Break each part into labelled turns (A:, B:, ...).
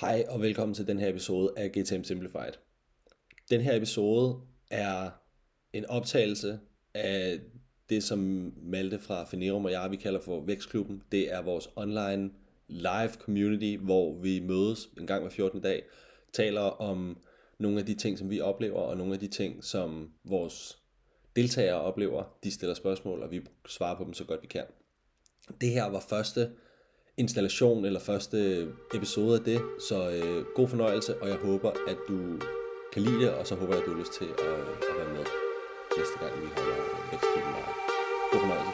A: Hej og velkommen til den her episode af GTM Simplified. Den her episode er en optagelse af det, som Malte fra Fenerum og jeg, vi kalder for Vækstklubben. Det er vores online live community, hvor vi mødes en gang hver 14. dag, taler om nogle af de ting, som vi oplever, og nogle af de ting, som vores deltagere oplever. De stiller spørgsmål, og vi svarer på dem så godt vi kan. Det her var første installation eller første episode af det, så øh, god fornøjelse, og jeg håber, at du kan lide det, og så håber jeg, at du har lyst til at, at være med næste gang, vi holder Vækstklubben live. God fornøjelse.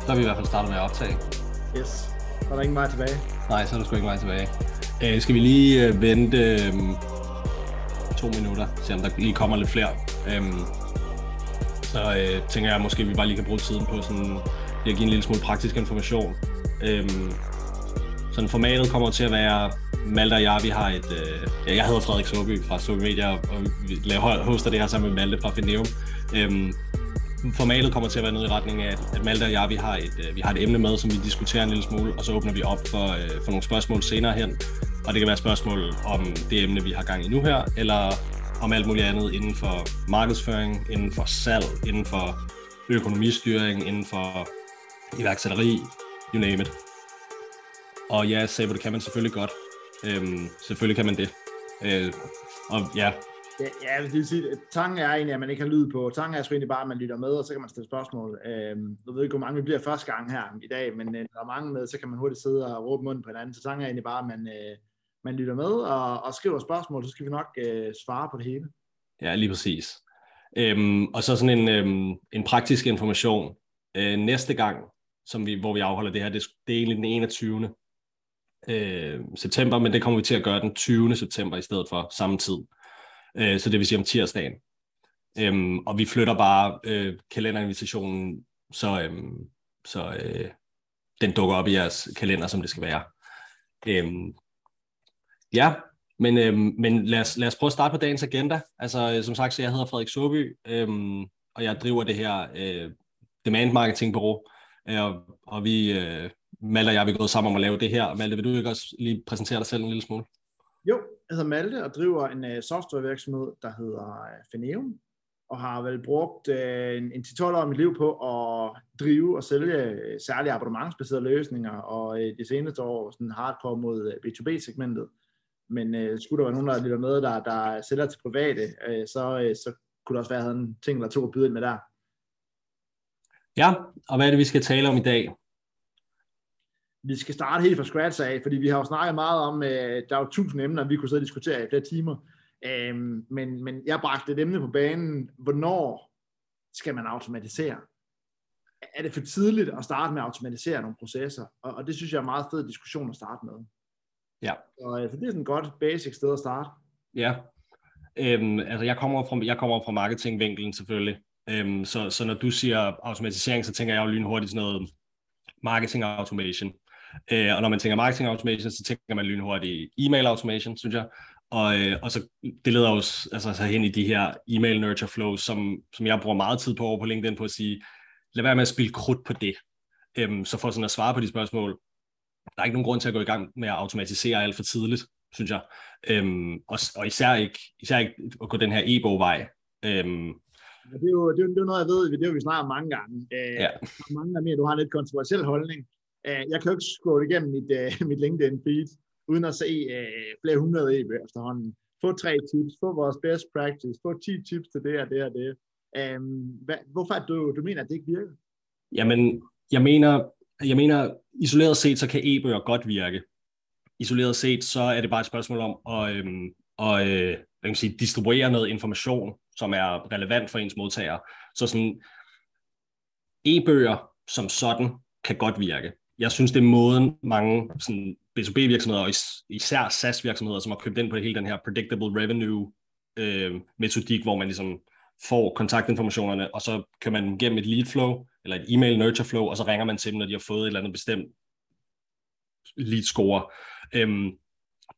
B: Så har vi i hvert fald startet med at optage.
C: Yes. Er der ingen vej tilbage.
B: Nej, så er der sgu ikke vej tilbage. Øh, skal vi lige øh, vente øh, to minutter, se om der lige kommer lidt flere. Øhm, så øh, tænker jeg, at måske vi bare lige kan bruge tiden på sådan, lige at give en lille smule praktisk information. Øhm, sådan formatet kommer til at være, Malte og jeg, vi har et, øh, ja, jeg hedder Frederik Soby fra Soby Media, og vi laver, hoster det her sammen med Malte fra Fineum. Øhm, formatet kommer til at være noget i retning af, at Malte og jeg, vi har, et, øh, vi har et emne med, som vi diskuterer en lille smule, og så åbner vi op for, øh, for nogle spørgsmål senere hen. Og det kan være spørgsmål om det emne, vi har gang i nu her, eller om alt muligt andet inden for markedsføring, inden for salg, inden for økonomistyring, inden for iværksætteri, you name it. Og ja, Sabo, det kan man selvfølgelig godt. Øhm, selvfølgelig kan man det. Øh, og ja,
C: Ja, ja det vil sige, at tanken er egentlig, at man ikke har lyd på. Tanken er sgu egentlig bare, at man lytter med, og så kan man stille spørgsmål. Øhm, jeg ved ikke, hvor mange vi bliver første gang her i dag, men øh, når der er mange med, så kan man hurtigt sidde og råbe munden på hinanden. Så tanken er egentlig bare, at man, øh, man lytter med og, og skriver spørgsmål, så skal vi nok øh, svare på det hele.
B: Ja, lige præcis. Øhm, og så sådan en, øhm, en praktisk information. Øh, næste gang, som vi, hvor vi afholder det her, det, det er egentlig den 21. Øh, september, men det kommer vi til at gøre den 20. september i stedet for samme tid. Øh, så det vil sige om tirsdagen. Øhm, og vi flytter bare øh, kalenderinvitationen, så, øhm, så øh, den dukker op i jeres kalender, som det skal være. Øhm, ja, men, øhm, men lad, os, lad os prøve at starte på dagens agenda. Altså, øh, som sagt, så jeg hedder Frederik Soby, øhm, og jeg driver det her øh, demand marketing bureau, øh, og, og vi, øh, Malte og jeg, vi er gået sammen om at lave det her. Malte, vil du ikke også lige præsentere dig selv en lille smule?
C: Jo, jeg hedder Malte og driver en uh, softwarevirksomhed, der hedder øh, uh, Feneum, og har vel brugt uh, en, en 10-12 år af mit liv på at drive og sælge uh, særlige abonnementsbaserede løsninger, og uh, de seneste år sådan hardcore mod uh, B2B-segmentet. Men uh, skulle der være nogen, der lytter med, der, der sælger til private, uh, så, uh, så kunne der også være, en ting eller to at byde ind med der.
B: Ja, og hvad er det, vi skal tale om i dag?
C: Vi skal starte helt fra scratch af, fordi vi har jo snakket meget om, øh, der er jo tusind emner, vi kunne sidde og diskutere i flere timer, øhm, men, men jeg bragte et emne på banen, hvornår skal man automatisere? Er det for tidligt at starte med at automatisere nogle processer? Og, og det synes jeg er en meget fed diskussion at starte med.
B: Ja.
C: Så altså, det er sådan et godt basic sted at starte.
B: Ja, øhm, altså jeg kommer fra, jeg kommer fra marketingvinkelen selvfølgelig, øhm, så, så når du siger automatisering, så tænker jeg jo lynhurtigt sådan noget marketing automation. Øh, og når man tænker marketing automation, så tænker man lynhurtigt e-mail automation, synes jeg. Og, øh, og så det leder os altså, så hen i de her e-mail nurture flows, som, som jeg bruger meget tid på over på LinkedIn på at sige, lad være med at spille krudt på det. Øhm, så for sådan at svare på de spørgsmål, der er ikke nogen grund til at gå i gang med at automatisere alt for tidligt, synes jeg. Øhm, og, og især ikke, især ikke at gå den her e-bog-vej. Øhm,
C: Ja, det, er jo, det, er jo, det er noget, jeg ved, det er jo, vi snakker om mange gange. Øh, ja. Mange der mener, du har en lidt kontroversiel holdning. Øh, jeg kan jo ikke scrolle igennem mit, uh, mit LinkedIn feed, uden at se uh, flere hundrede e efterhånden. Få tre tips, få vores best practice, få 10 tips til det og det og det. Um, hvad, hvorfor du, du mener, at det ikke virker?
B: Jamen, jeg mener, jeg mener, isoleret set, så kan e-bøger godt virke. Isoleret set, så er det bare et spørgsmål om at, øhm, at øh, hvad kan man sige, distribuere noget information, som er relevant for ens modtagere. Så sådan, e-bøger som sådan kan godt virke jeg synes, det er måden mange sådan, B2B-virksomheder, og især SaaS-virksomheder, som har købt ind på hele den her predictable revenue øh, metodik, hvor man ligesom får kontaktinformationerne, og så kører man gennem et lead flow, eller et email nurture flow, og så ringer man til dem, når de har fået et eller andet bestemt lead score. Øhm,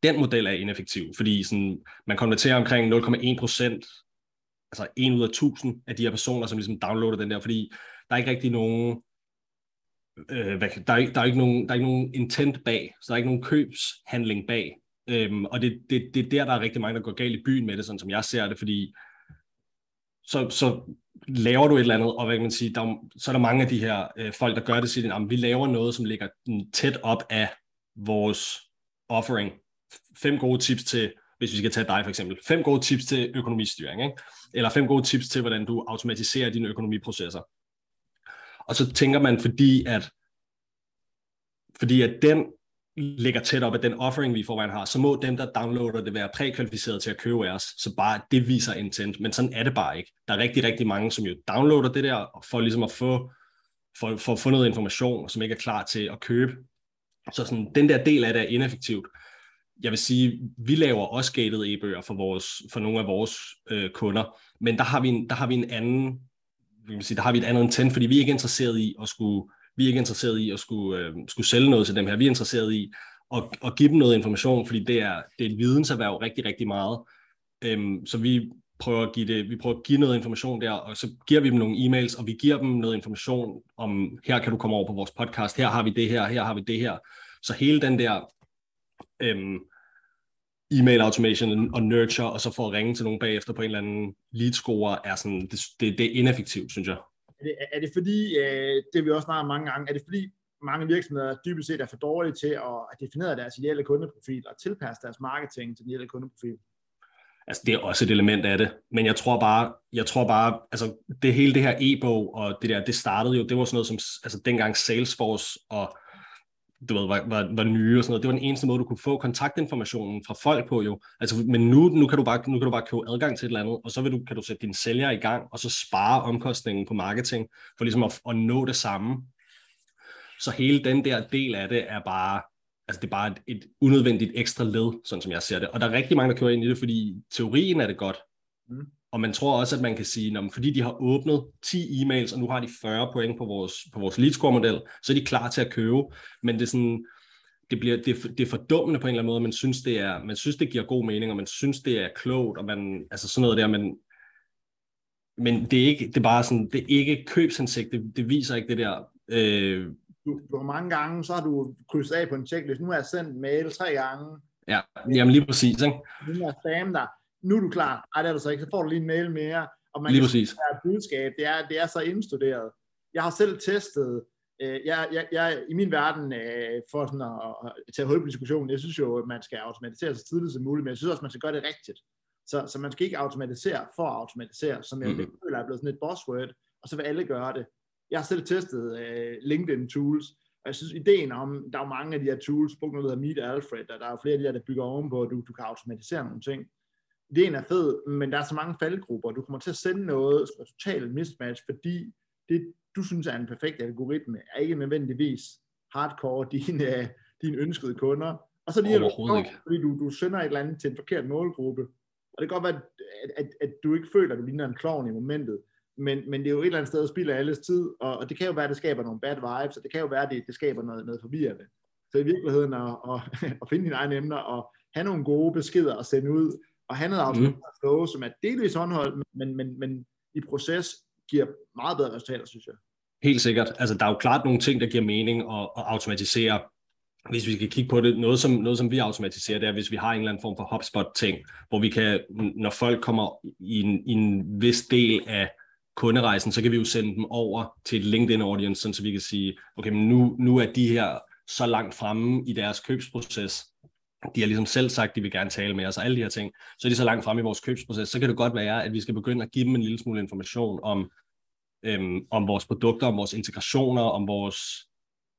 B: Den model er ineffektiv, fordi sådan, man konverterer omkring 0,1 procent, altså 1 ud af 1000 af de her personer, som ligesom downloader den der, fordi der er ikke rigtig nogen øh, hvad, der, er der, er ikke nogen, der er ikke nogen intent bag, så der er ikke nogen købshandling bag. Øhm, og det, det, det er der, der er rigtig mange, der går galt i byen med det, sådan som jeg ser det, fordi så, så laver du et eller andet, og hvad kan man sige, der, så er der mange af de her øh, folk, der gør det, siger, at vi laver noget, som ligger tæt op af vores offering. Fem gode tips til, hvis vi skal tage dig for eksempel, fem gode tips til økonomistyring, ikke? eller fem gode tips til, hvordan du automatiserer dine økonomiprocesser. Og så tænker man, fordi at, fordi at den ligger tæt op af den offering, vi forvejen har, så må dem, der downloader det, være prækvalificeret til at købe af os. Så bare det viser intent, men sådan er det bare ikke. Der er rigtig, rigtig mange, som jo downloader det der, for ligesom at få, for, for at få noget information, som ikke er klar til at købe. Så sådan, den der del af det er ineffektivt. Jeg vil sige, vi laver også gated e-bøger for, vores, for nogle af vores øh, kunder, men der har vi en, der har vi en anden vil sige, der har vi et andet intent, fordi vi er ikke interesseret i at skulle, vi er ikke interesseret i at skulle, øh, skulle sælge noget til dem her. Vi er interesseret i at, at give dem noget information, fordi det er, det er et videnserhverv rigtig, rigtig meget. Øhm, så vi prøver at give det, vi prøver at give noget information der, og så giver vi dem nogle e-mails, og vi giver dem noget information om, her kan du komme over på vores podcast, her har vi det her, her har vi det her. Så hele den der øhm, e-mail automation og nurture, og så få at ringe til nogen bagefter på en eller anden lead score, er sådan, det, det, det er ineffektivt, synes jeg.
C: Er det, er det fordi, øh, det vi også snart mange gange, er det fordi mange virksomheder dybest set er for dårlige til at definere deres ideelle kundeprofil og tilpasse deres marketing til den ideelle kundeprofil?
B: Altså, det er også et element af det. Men jeg tror bare, jeg tror bare, altså, det hele det her e-bog og det der, det startede jo, det var sådan noget som, altså dengang Salesforce og du ved, var, var, var nye og sådan noget. Det var den eneste måde, du kunne få kontaktinformationen fra folk på jo. Altså, men nu, nu, kan du bare, nu kan du bare købe adgang til et eller andet, og så vil du, kan du sætte dine sælgere i gang, og så spare omkostningen på marketing, for ligesom at, at nå det samme. Så hele den der del af det er bare, altså det er bare et, et unødvendigt ekstra led, sådan som jeg ser det. Og der er rigtig mange, der kører ind i det, fordi teorien er det godt. Mm. Og man tror også, at man kan sige, at fordi de har åbnet 10 e-mails, og nu har de 40 point på vores, på vores lead score model, så er de klar til at købe. Men det er sådan, det, bliver, det, det er fordummende på en eller anden måde, man synes, det er, man synes, det giver god mening, og man synes, det er klogt, og man, altså sådan noget der, men, men det er ikke, det er bare sådan, det er ikke købsansigt, det, det viser ikke det der, øh,
C: du, du har mange gange, så har du krydset af på en checklist. Nu har jeg sendt mail tre gange.
B: Ja, jamen lige præcis. Ikke?
C: Nu er spam der nu er du klar. Nej, det er du så ikke. Så får du lige en mail mere.
B: Og man Lige præcis.
C: Kan budskab, det er, det er så indstuderet. Jeg har selv testet, øh, jeg, jeg, jeg, i min verden, øh, for sådan at, at tage hul på diskussionen, jeg synes jo, at man skal automatisere så tidligt som muligt, men jeg synes også, at man skal gøre det rigtigt. Så, så man skal ikke automatisere for at automatisere, som jeg mm. føler er blevet sådan et buzzword, og så vil alle gøre det. Jeg har selv testet øh, LinkedIn tools, og jeg synes, ideen om, der er jo mange af de her tools, brugt noget, der hedder Meet Alfred, og der er jo flere af de her, der bygger ovenpå, at du, du kan automatisere nogle ting ideen er fed, men der er så mange faldgrupper. Du kommer til at sende noget, som er totalt mismatch, fordi det, du synes er en perfekt algoritme, er ikke nødvendigvis hardcore dine, dine ønskede kunder. Og så lige
B: du,
C: fordi du, du sender et eller andet til en forkert målgruppe. Og det kan godt være, at, at, at du ikke føler, at du ligner en klovn i momentet, men, men det er jo et eller andet sted at spille alles tid, og, og det kan jo være, at det skaber nogle bad vibes, og det kan jo være, at det, det skaber noget, noget forvirrende. Så i virkeligheden at, at, at finde dine egne emner, og have nogle gode beskeder at sende ud, og han havde automatisk mm. flow, som er delvis håndholdt, men, men, men i proces giver meget bedre resultater, synes jeg.
B: Helt sikkert. Altså, der er jo klart nogle ting, der giver mening at, at automatisere. Hvis vi skal kigge på det, noget som, noget som vi automatiserer, det er, hvis vi har en eller anden form for HubSpot-ting, hvor vi kan, når folk kommer i en, i en vis del af kunderejsen, så kan vi jo sende dem over til et LinkedIn audience, så vi kan sige, okay, men nu, nu er de her så langt fremme i deres købsproces, de har ligesom selv sagt, at de vil gerne tale med os og alle de her ting, så er de så langt frem i vores købsproces, så kan det godt være, at vi skal begynde at give dem en lille smule information om, øhm, om vores produkter, om vores integrationer, om vores,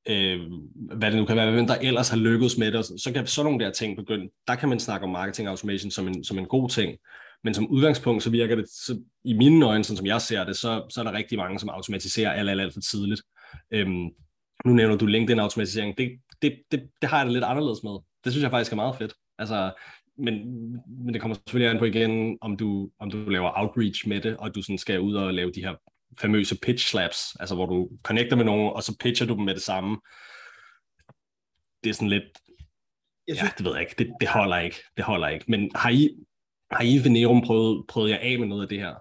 B: øh, hvad det nu kan være, hvem der ellers har lykkedes med det, så kan sådan nogle der ting begynde, der kan man snakke om marketing automation som en, som en god ting, men som udgangspunkt, så virker det, så i mine øjne, sådan som jeg ser det, så, så er der rigtig mange, som automatiserer alt, alt, alt for tidligt. Øhm, nu nævner du LinkedIn-automatisering, det, det, det, det har jeg det lidt anderledes med det synes jeg faktisk er meget fedt. Altså, men, men det kommer selvfølgelig an på igen, om du, om du laver outreach med det, og du sådan skal ud og lave de her famøse pitch slaps, altså hvor du connecter med nogen, og så pitcher du dem med det samme. Det er sådan lidt, jeg synes, ja, det ved jeg ikke. Det, det holder ikke. Det holder ikke. Men har I, har I Venerum prøvet, prøvet jer af med noget af det her?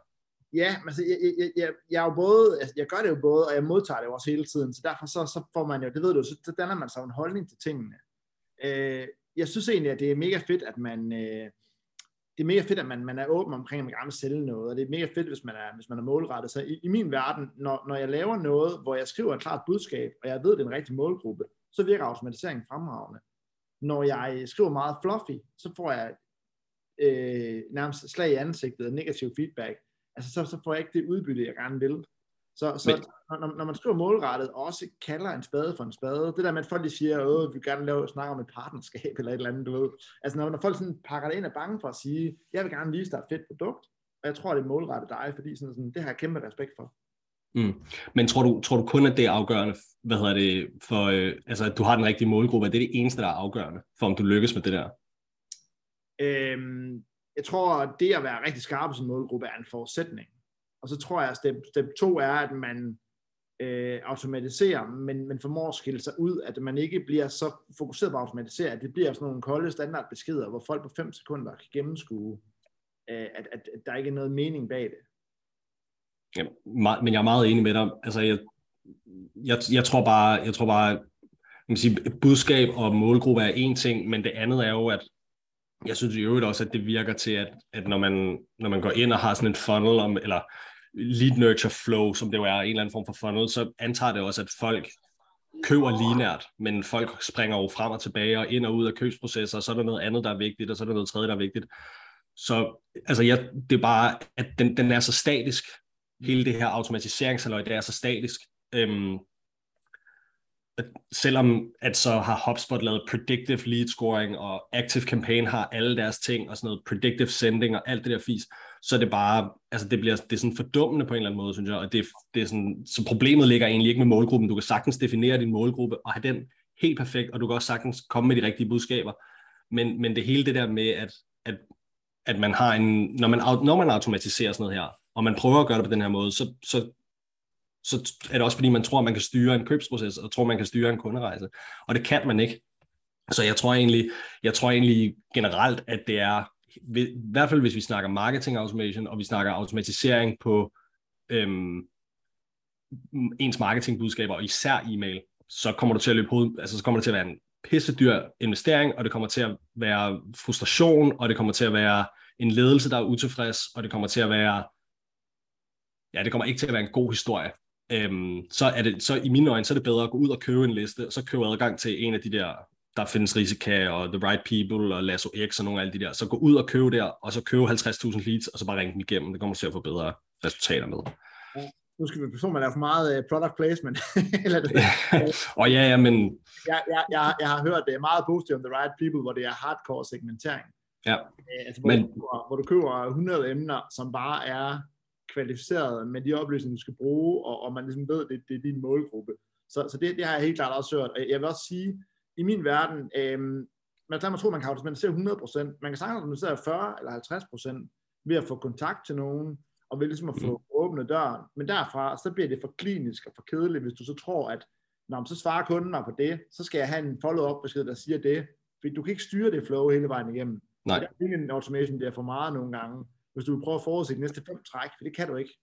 C: Ja, altså, jeg, jeg, jeg, jeg, er jo både, altså, jeg gør det jo både, og jeg modtager det jo også hele tiden, så derfor så, så får man jo, det ved du, så danner man sig en holdning til tingene. Øh, jeg synes egentlig, at det er mega fedt, at man, øh, det er mega fedt, at man, man er åben omkring, at man gerne vil sælge noget, og det er mega fedt, hvis man er, hvis man er målrettet. Så i, i min verden, når, når jeg laver noget, hvor jeg skriver et klart budskab, og jeg ved, det er en rigtig målgruppe, så virker automatiseringen fremragende. Når jeg skriver meget fluffy, så får jeg øh, nærmest slag i ansigtet og negativ feedback. Altså, så, så får jeg ikke det udbytte, jeg gerne vil. Så, så Men... når, når man skriver målrettet, og også kalder en spade for en spade, det der med, at folk de siger, at vi gerne lave, snakke om et partnerskab, eller et eller andet, du ved. Altså, når, når folk sådan pakker det ind af bange for at sige, jeg vil gerne vise dig et fedt produkt, og jeg tror, det er målrettet dig, fordi sådan, sådan, det har jeg kæmpe respekt for.
B: Mm. Men tror du, tror du kun, at det er afgørende, hvad hedder det, for, øh, altså, at du har den rigtige målgruppe, er det det eneste, der er afgørende, for om du lykkes med det der?
C: Øhm, jeg tror, at det at være rigtig skarp som målgruppe er en forudsætning. Og så tror jeg, at step, step 2 er, at man øh, automatiserer, men, men formår at skille sig ud, at man ikke bliver så fokuseret på at automatisere, at det bliver sådan nogle kolde standardbeskeder, hvor folk på 5 sekunder kan gennemskue, øh, at, at, at der ikke er noget mening bag det.
B: Ja, men jeg er meget enig med dig. Altså, jeg, jeg, jeg tror bare, jeg tror bare, man sige, budskab og målgruppe er en ting, men det andet er jo, at jeg synes i øvrigt også, at det virker til, at, at når, man, når man går ind og har sådan en funnel, om, eller lead nurture flow, som det jo er en eller anden form for funnel, så antager det også, at folk køber linært, men folk springer jo frem og tilbage og ind og ud af købsprocesser, og så er der noget andet, der er vigtigt, og så er der noget tredje, der er vigtigt. Så altså, jeg, det er bare, at den, den er så statisk, hele det her automatiseringsaløj, det er så statisk. Øhm, selvom at så har HubSpot lavet predictive lead scoring, og Active Campaign har alle deres ting, og sådan noget predictive sending, og alt det der fis, så er det bare, altså det bliver, det er sådan fordummende på en eller anden måde, synes jeg, og det, det er sådan, så problemet ligger egentlig ikke med målgruppen, du kan sagtens definere din målgruppe, og have den helt perfekt, og du kan også sagtens komme med de rigtige budskaber, men, men det hele det der med, at, at, at man har en, når man, når man automatiserer sådan noget her, og man prøver at gøre det på den her måde, så, så, så er det også fordi, man tror, man kan styre en købsproces, og tror, man kan styre en kunderejse. Og det kan man ikke. Så jeg tror egentlig, jeg tror egentlig generelt, at det er, i hvert fald hvis vi snakker marketing automation, og vi snakker automatisering på øhm, ens marketingbudskaber, og især e-mail, så kommer du til at løbe hoved, altså så kommer det til at være en pissedyr investering, og det kommer til at være frustration, og det kommer til at være en ledelse, der er utilfreds, og det kommer til at være ja, det kommer ikke til at være en god historie. Øhm, så er det, så i mine øjne, så er det bedre at gå ud og købe en liste, og så købe adgang til en af de der, der findes Risika og The Right People og Lasso X og nogle af alle de der. Så gå ud og købe der, og så købe 50.000 leads, og så bare ringe dem igennem. Det kommer til at få bedre resultater med.
C: Ja, nu skal vi forstå, at man laver for meget uh, product placement. Eller det.
B: og ja, ja, men...
C: Jeg, jeg, jeg, jeg har hørt det er meget positivt om The Right People, hvor det er hardcore segmentering.
B: Ja.
C: Uh, altså, hvor, men... du, hvor du køber 100 emner, som bare er kvalificeret med de oplysninger, du skal bruge, og, og man ligesom ved, at det, det er din målgruppe. Så, så det, det har jeg helt klart også hørt. Og jeg vil også sige, i min verden, øhm, man tager mig tro, man kan automatisere 100%. Man kan sagtens automatisere 40 eller 50% ved at få kontakt til nogen, og ved ligesom at få mm. åbnet døren. Men derfra, så bliver det for klinisk og for kedeligt, hvis du så tror, at når så svarer kunden mig på det, så skal jeg have en follow-up besked, der siger det. Fordi du kan ikke styre det flow hele vejen igennem.
B: Nej.
C: Der er en automation, der er for meget nogle gange hvis du vil prøve at forudse de næste fem træk, for det kan du ikke.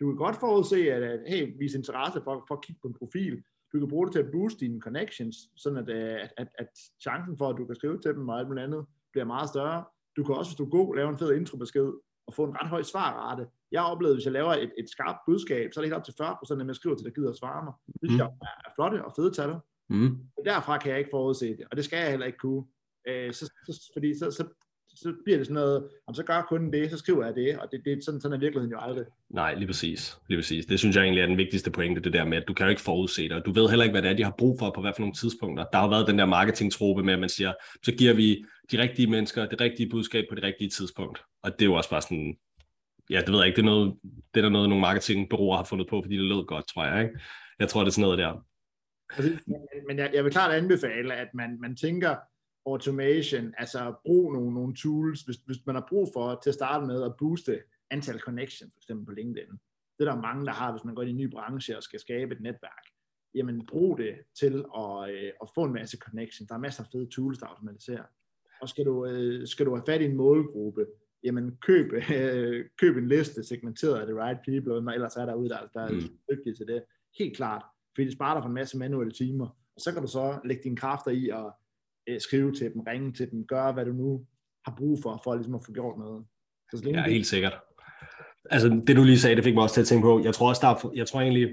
C: Du kan godt forudse, at, at hey, vise interesse for, for at kigge på en profil. Du kan bruge det til at booste dine connections, sådan at, at, at, at chancen for, at du kan skrive til dem og alt muligt andet, bliver meget større. Du kan også, hvis du er god, lave en fed introbesked og få en ret høj svarrate. Jeg har oplevet, hvis jeg laver et, et skarpt budskab, så er det helt op til 40% af jeg skriver til, der gider at svare mig. Det synes mm. jeg er flotte og fede tal.
B: Mm.
C: Og derfra kan jeg ikke forudse det, og det skal jeg heller ikke kunne. Øh, så, så, fordi så, så, så bliver det sådan noget, om så gør kunden det, så skriver jeg det, og det, det sådan, sådan er virkeligheden jo aldrig.
B: Nej, lige præcis. lige præcis. Det synes jeg egentlig er den vigtigste pointe, det der med, at du kan jo ikke forudse det, og du ved heller ikke, hvad det er, de har brug for på hvad for nogle tidspunkter. Der har været den der marketingtrope med, at man siger, så giver vi de rigtige mennesker det rigtige budskab på det rigtige tidspunkt. Og det er jo også bare sådan, ja, det ved jeg ikke, det er, noget, det er der noget, nogle marketingbureauer har fundet på, fordi det lød godt, tror jeg. Ikke? Jeg tror, det er sådan noget der.
C: Men jeg, jeg vil klart anbefale, at man, man tænker, automation, altså brug nogle, nogle tools, hvis, hvis man har brug for til at starte med at booste antal connections, for eksempel på LinkedIn. Det er der mange, der har, hvis man går i en ny branche og skal skabe et netværk. jamen brug det til at, øh, at få en masse connection. Der er masser af fede tools, der automatiserer. Og skal du, øh, skal du have fat i en målgruppe, jamen køb, øh, køb en liste segmenteret af the right people, og ellers er der ude, der, der er mm. dygtige til det. Helt klart, fordi det sparer dig for en masse manuelle timer. Og så kan du så lægge dine kræfter i at øh, skrive til dem, ringe til dem, gøre hvad du nu har brug for, for ligesom at få gjort noget.
B: Så så ja, helt sikkert. Altså det du lige sagde, det fik mig også til at tænke på. Jeg tror også, der er, jeg tror egentlig,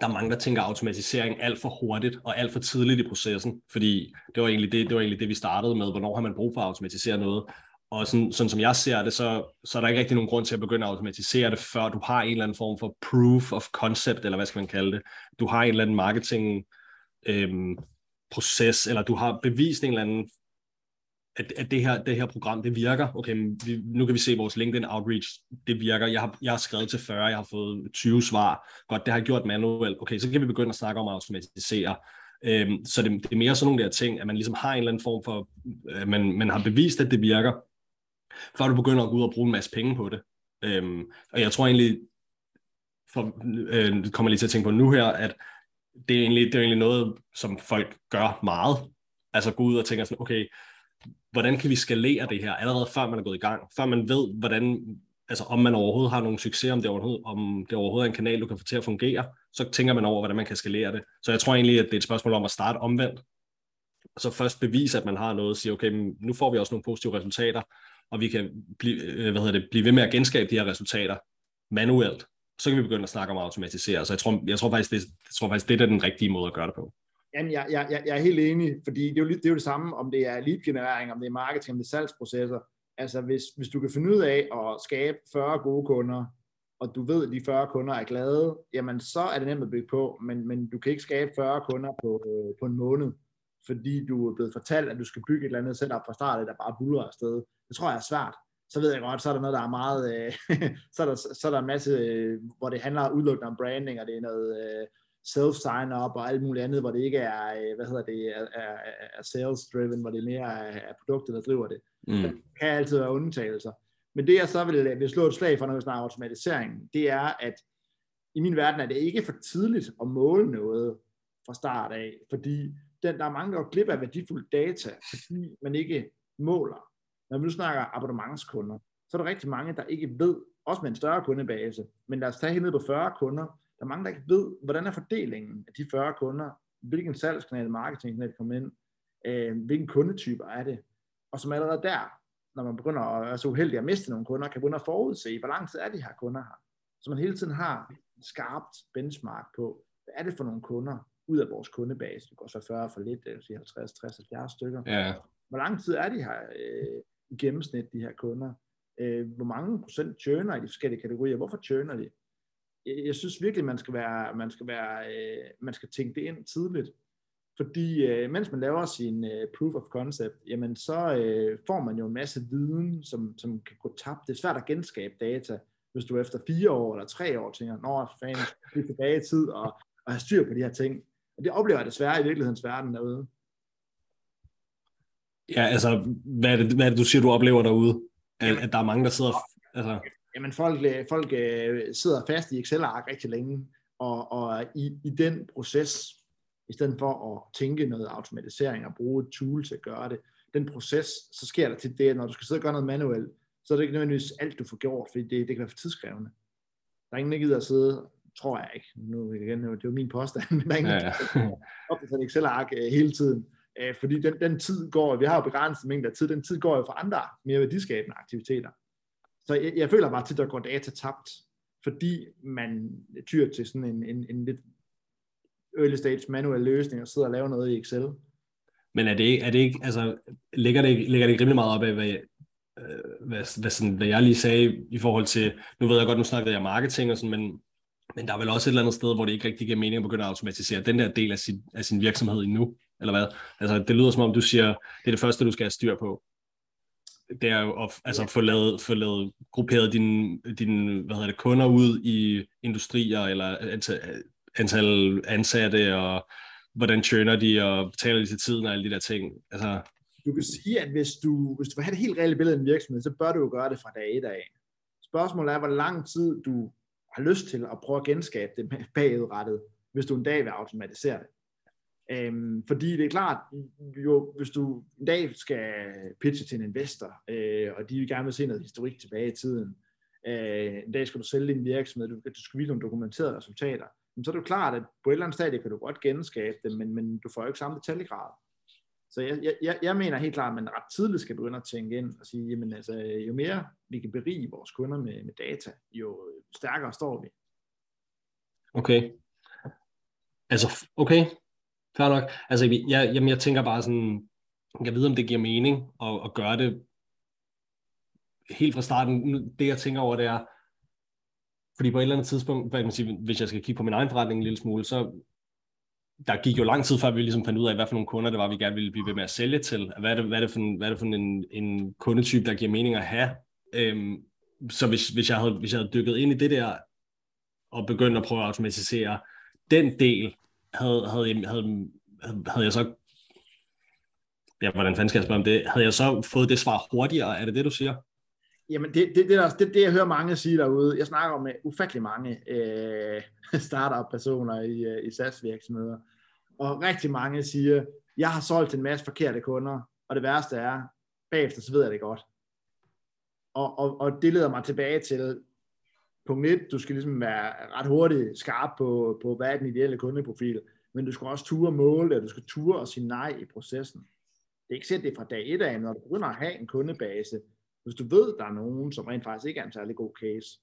B: der er mange, der tænker automatisering alt for hurtigt og alt for tidligt i processen, fordi det var egentlig det, det, var egentlig det vi startede med, hvornår har man brug for at automatisere noget. Og sådan, sådan som jeg ser det, så, så er der ikke rigtig nogen grund til at begynde at automatisere det, før du har en eller anden form for proof of concept, eller hvad skal man kalde det. Du har en eller anden marketing øhm, proces, eller du har bevist en eller anden at, at det, her, det her program, det virker. Okay, vi, nu kan vi se vores LinkedIn outreach, det virker. Jeg har, jeg har skrevet til 40, jeg har fået 20 svar. Godt, det har jeg gjort manuelt. Okay, så kan vi begynde at snakke om at automatisere. Øhm, så det, det er mere sådan nogle der ting, at man ligesom har en eller anden form for, at man, man har bevist, at det virker, før du begynder at gå ud og bruge en masse penge på det. Øhm, og jeg tror egentlig, for, øh, kommer lige til at tænke på nu her, at det er, egentlig, det er egentlig noget, som folk gør meget. Altså gå ud og tænke sådan, okay, hvordan kan vi skalere det her, allerede før man er gået i gang, før man ved, hvordan, altså om man overhovedet har nogen succes, om det overhovedet, om det overhovedet er en kanal, du kan få til at fungere, så tænker man over, hvordan man kan skalere det. Så jeg tror egentlig, at det er et spørgsmål om at starte omvendt, og så først bevise, at man har noget, og sige, okay, nu får vi også nogle positive resultater, og vi kan blive, øh, hvad hedder det, blive ved med at genskabe de her resultater manuelt, så kan vi begynde at snakke om at automatisere. Så jeg tror, jeg tror faktisk, det, jeg tror faktisk, det er den rigtige måde at gøre det på.
C: Jamen, jeg, jeg, jeg er helt enig, fordi det er, jo, det er jo det samme, om det er lead-generering, om det er marketing, om det er salgsprocesser. Altså, hvis, hvis du kan finde ud af at skabe 40 gode kunder, og du ved, at de 40 kunder er glade, jamen så er det nemt at bygge på, men, men du kan ikke skabe 40 kunder på, øh, på en måned, fordi du er blevet fortalt, at du skal bygge et eller andet setup fra start, der bare buller afsted. Det tror jeg er svært. Så ved jeg godt, så er der noget, der er meget, øh, så, er der, så er der en masse, øh, hvor det handler udelukkende om branding, og det er noget øh, self-sign-up og alt muligt andet, hvor det ikke er, øh, hvad hedder det, er, er, er sales-driven, hvor det mere er, er produktet, der driver det. Mm. Det kan altid være undtagelser. Men det jeg så vil, vil slå et slag for, når vi snakker automatisering, det er, at i min verden er det ikke for tidligt at måle noget fra start af, fordi den, der er mange, der går glip af værdifuld data, fordi man ikke måler. Når vi nu snakker abonnementskunder, så er der rigtig mange, der ikke ved, også med en større kundebase, men lad os tage helt ned på 40 kunder, der er mange, der ikke ved, hvordan er fordelingen af de 40 kunder, hvilken salgskanal, marketingkanal kommer ind, øh, hvilken kundetyper er det, og som allerede der, når man begynder at være så uheldig at miste nogle kunder, kan begynde at forudse, hvor lang tid er de her kunder her. Så man hele tiden har et skarpt benchmark på, hvad er det for nogle kunder ud af vores kundebase. Det går så 40 for lidt, det vil sige 50, 60, 70 stykker.
B: Ja.
C: Hvor lang tid er de her øh, i gennemsnit, de her kunder? Øh, hvor mange procent churner i de forskellige kategorier? Hvorfor churner de? jeg synes virkelig, man skal være, man skal være, øh, man skal tænke det ind tidligt. Fordi øh, mens man laver sin øh, proof of concept, jamen så øh, får man jo en masse viden, som, som kan gå tabt. Det er svært at genskabe data, hvis du efter fire år eller tre år tænker, nå, fanden, det er tilbage i tid og, og have styr på de her ting. Og det oplever jeg desværre i virkelighedens verden derude.
B: Ja, altså, hvad er det, hvad er det du siger, du oplever derude? At, at der er mange, der sidder... Altså
C: jamen folk, øh, folk øh, sidder fast i Excel-ark rigtig længe, og, og i, i den proces, i stedet for at tænke noget automatisering og bruge et tool til at gøre det, den proces, så sker der til det, at når du skal sidde og gøre noget manuelt, så er det ikke nødvendigvis alt, du får gjort, fordi det, det kan være for tidskrævende. Der er ingen, der gider at sidde, tror jeg ikke, nu igen, det er jo min påstand, men der er ingen, ja, ja. der et Excel-ark øh, hele tiden, Øh, fordi den, den tid går, vi har jo begrænset mængde af tid, den tid går jo for andre mere værdiskabende aktiviteter. Så jeg, jeg føler bare at der går data tabt, fordi man tyr til sådan en, en, en lidt early stage manuel løsning og sidder og laver noget i Excel.
B: Men er det ikke, er det ikke altså, ligger det, ligger det ikke rimelig meget op af, hvad, øh, hvad, hvad, sådan, hvad jeg lige sagde i forhold til, nu ved jeg godt, nu snakkede jeg marketing og sådan, men, men der er vel også et eller andet sted, hvor det ikke rigtig giver mening at begynde at automatisere den der del af sin, af sin virksomhed endnu, eller hvad? Altså, det lyder som om, du siger, det er det første, du skal have styr på det er jo at altså, få, lavet, få lavet, grupperet dine, din, hvad hedder det, kunder ud i industrier, eller antal, antal ansatte, og hvordan tjener de, og betaler de til tiden, og alle de der ting. Altså,
C: du kan sige, at hvis du, hvis du vil have det helt reelle billede af en virksomhed, så bør du jo gøre det fra dag et af. Spørgsmålet er, hvor lang tid du har lyst til at prøve at genskabe det bagudrettet. hvis du en dag vil automatisere det. Øhm, fordi det er klart, jo, hvis du en dag skal pitche til en investor, øh, og de vil gerne vil se noget historik tilbage i tiden, øh, en dag skal du sælge din virksomhed, du, du skal vise nogle dokumenterede resultater, men så er det jo klart, at på et eller andet stadie kan du godt genskabe det, men, men du får jo ikke samme detaljegrad. Så jeg, jeg, jeg mener helt klart, at man ret tidligt skal begynde at tænke ind og sige, jamen altså, jo mere vi kan berige vores kunder med, med data, jo stærkere står vi.
B: Okay. Altså, okay. Fair nok. Altså, jeg, jamen, jeg tænker bare sådan, jeg ved, om det giver mening at, at gøre det helt fra starten. Det, jeg tænker over, det er, fordi på et eller andet tidspunkt, hvad man sige, hvis jeg skal kigge på min egen forretning en lille smule, så der gik jo lang tid før, vi ligesom fandt ud af, hvad for nogle kunder det var, vi gerne ville blive ved med at sælge til. Hvad er det, hvad er det for, en, hvad er det for en, en kundetype, der giver mening at have? Øhm, så hvis, hvis, jeg havde, hvis jeg havde dykket ind i det der, og begyndt at prøve at automatisere den del, havde, havde, havde, havde jeg så ja, hvordan fanden skal jeg spørge om det? Havde jeg så fået det svar hurtigere? Er det det, du siger?
C: Jamen, det, det, det, er det, det, jeg hører mange sige derude. Jeg snakker med ufattelig mange øh, startup-personer i, øh, i SaaS-virksomheder. Og rigtig mange siger, jeg har solgt en masse forkerte kunder, og det værste er, bagefter så ved jeg det godt. Og, og, og det leder mig tilbage til punkt 1, du skal ligesom være ret hurtigt skarp på, på hvad er den ideelle kundeprofil, men du skal også ture måle det, og du skal ture og sige nej i processen. Det er ikke sikkert, det fra dag 1 af, når du begynder at have en kundebase, hvis du ved, der er nogen, som rent faktisk ikke er en særlig god case,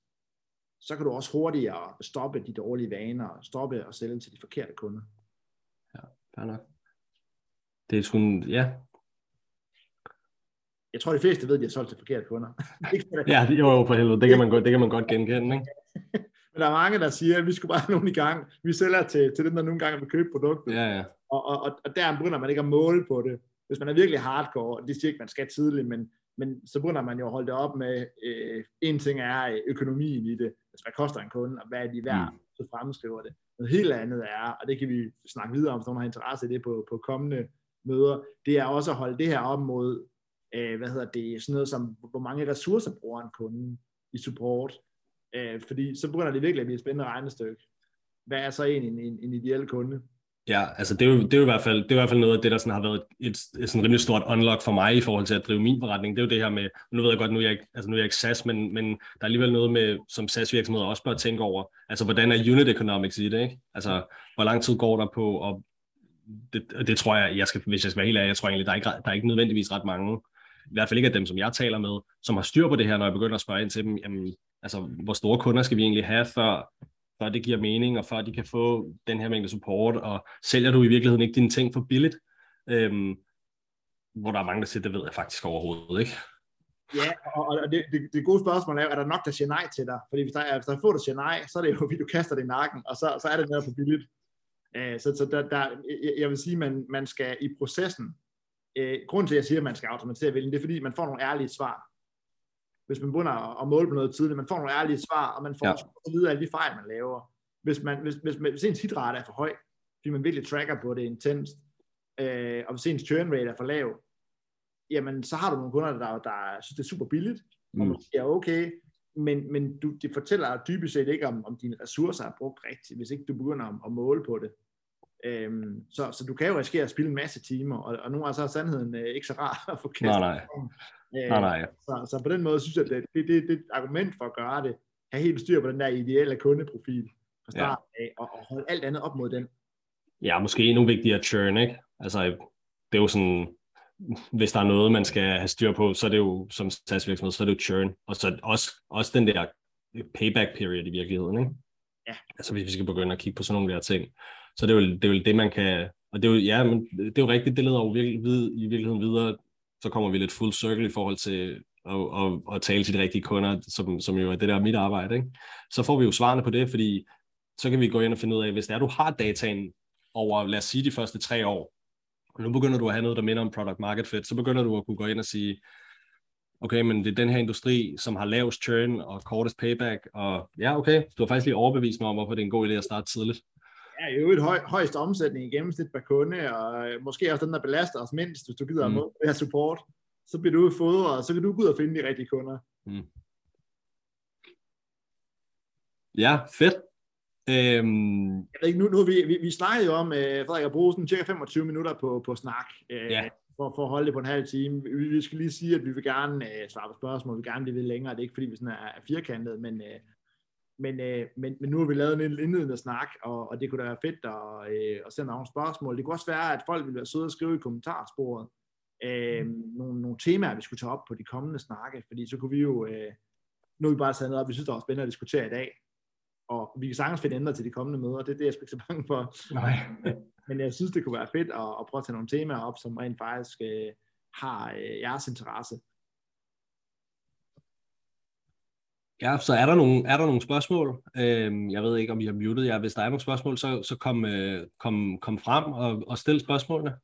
C: så kan du også hurtigere stoppe de dårlige vaner, stoppe og sælge til de forkerte kunder.
B: Ja, fair nok. Det er sådan, ja.
C: Jeg tror, de fleste ved, at de har solgt til forkerte kunder.
B: ja, jo, jo, for helvede. Det kan man godt, det kan man godt genkende, ikke?
C: Men der er mange, der siger, at vi skulle bare have nogen i gang. Vi sælger til, til dem, der nogle gange vil købe produktet.
B: Ja, ja.
C: Og, og, og, og der begynder man ikke at måle på det. Hvis man er virkelig hardcore, det siger ikke, man skal tidligt, men men så begynder man jo at holde det op med, øh, en ting er øh, økonomien i det, altså hvad koster en kunde, og hvad er de værd, mm. så fremskriver det. Noget helt andet er, og det kan vi snakke videre om, hvis nogen har interesse i det på, på kommende møder, det er også at holde det her op mod, øh, hvad hedder det, sådan noget som, hvor mange ressourcer bruger en kunde i support, øh, fordi så begynder det virkelig at blive et spændende regnestykke. Hvad er så en, en, en ideel kunde?
B: Ja, altså det er, jo, det, er jo i hvert fald, det er i hvert fald noget af det, der sådan har været et, et sådan rimelig stort unlock for mig i forhold til at drive min forretning. Det er jo det her med, nu ved jeg godt, nu er jeg ikke, altså nu er jeg ikke SAS, men, men der er alligevel noget med, som SAS-virksomheder også bør tænke over. Altså hvordan er unit economics i det, ikke? Altså hvor lang tid går der på, og det, det tror jeg, jeg skal, hvis jeg skal være helt ærlig, jeg tror egentlig, der er ikke, der er ikke nødvendigvis ret mange, i hvert fald ikke af dem, som jeg taler med, som har styr på det her, når jeg begynder at spørge ind til dem, jamen, altså hvor store kunder skal vi egentlig have, før, før det giver mening, og før de kan få den her mængde support, og sælger du i virkeligheden ikke dine ting for billigt? Øhm, hvor der er mange, der siger, det ved jeg faktisk overhovedet ikke.
C: Ja, og, og det, det, det gode spørgsmål er, er der nok, der siger nej til dig? Fordi hvis der er, hvis der er få, der siger nej, så er det jo, fordi du kaster det i nakken, og så, så er det noget for billigt. Øh, så så der, der, jeg vil sige, man, man skal i processen, uh, grunden til, at jeg siger, at man skal automatisere vælgen, det er, fordi man får nogle ærlige svar hvis man begynder at måle på noget tidligt. Man får nogle ærlige svar, og man får ja. at vide alle de fejl, man laver. Hvis, man, hvis, hvis, hvis ens hitrate er for høj, fordi man virkelig tracker på det intenst, øh, og hvis ens churn rate er for lav, jamen så har du nogle kunder, der, der synes, det er super billigt, mm. og man siger, okay, men, men du, det fortæller dybest set ikke, om, om dine ressourcer er brugt rigtigt, hvis ikke du begynder at, at måle på det. Øhm, så, så du kan jo risikere at spille en masse timer, og, og nogle gange så er sandheden øh, ikke så rar at få kastet.
B: Nej, nej. Øh, nej, nej.
C: Så, så på den måde synes jeg, at det, det, det er et argument for at gøre det, have helt styr på den der ideelle kundeprofil fra start ja. af, og, og holde alt andet op mod den.
B: Ja, måske endnu vigtigere churn, ikke? Altså, det er jo sådan, hvis der er noget, man skal have styr på, så er det jo som SaaS-virksomhed, så er det jo churn. Og så også, også den der payback period i virkeligheden, ikke?
C: Ja.
B: Altså hvis vi skal begynde at kigge på sådan nogle der ting. Så det er jo det, er jo det man kan, og det er jo, ja, men det er jo rigtigt, det leder jo virkelig, vid, i virkeligheden videre så kommer vi lidt full circle i forhold til at, at, at tale til de rigtige kunder, som, som jo er det der mit arbejde. Ikke? Så får vi jo svarene på det, fordi så kan vi gå ind og finde ud af, hvis det er, du har dataen over, lad os sige, de første tre år, og nu begynder du at have noget, der minder om product market fit, så begynder du at kunne gå ind og sige, okay, men det er den her industri, som har lavest churn og kortest payback, og ja, okay, du har faktisk lige overbevist mig om, hvorfor det er en god idé at starte tidligt.
C: Ja, jo et høj, højst omsætning i gennemsnit per kunde, og øh, måske også den, der belaster os mindst, hvis du gider mm. at det her support. Så bliver du fodret, og så kan du gå ud og finde de rigtige kunder.
B: Mm. Ja, fedt. Øhm,
C: Jeg ved ikke, nu, nu vi, vi, vi snakkede jo om, øh, Frederik, at bruge sådan cirka 25 minutter på, på snak, øh,
B: Ja.
C: For, for at holde det på en halv time. Vi, vi skal lige sige, at vi vil gerne øh, svare på spørgsmål, vi vil gerne blive lidt længere, det er ikke fordi, vi sådan er, er firkantet, men, øh, men, øh, men, men nu har vi lavet en indledende snak, og, og det kunne da være fedt at, øh, at sende nogle spørgsmål. Det kunne også være, at folk ville være søde og skrive i kommentarsporet øh, nogle, nogle temaer, vi skulle tage op på de kommende snakke, fordi så kunne vi jo, øh, nu har vi bare taget noget op, vi synes, det var spændende at diskutere i dag, og vi kan sagtens finde ændre til de kommende møder, det er det, jeg er sgu ikke så bange for.
B: nej.
C: Men jeg synes, det kunne være fedt at, at prøve at tage nogle temaer op, som rent faktisk øh, har øh, jeres interesse.
B: Ja, så er der nogle, er der nogle spørgsmål? Øhm, jeg ved ikke, om I har muted jer. Hvis der er nogle spørgsmål, så, så kom, øh, kom, kom frem og, og stil spørgsmålene.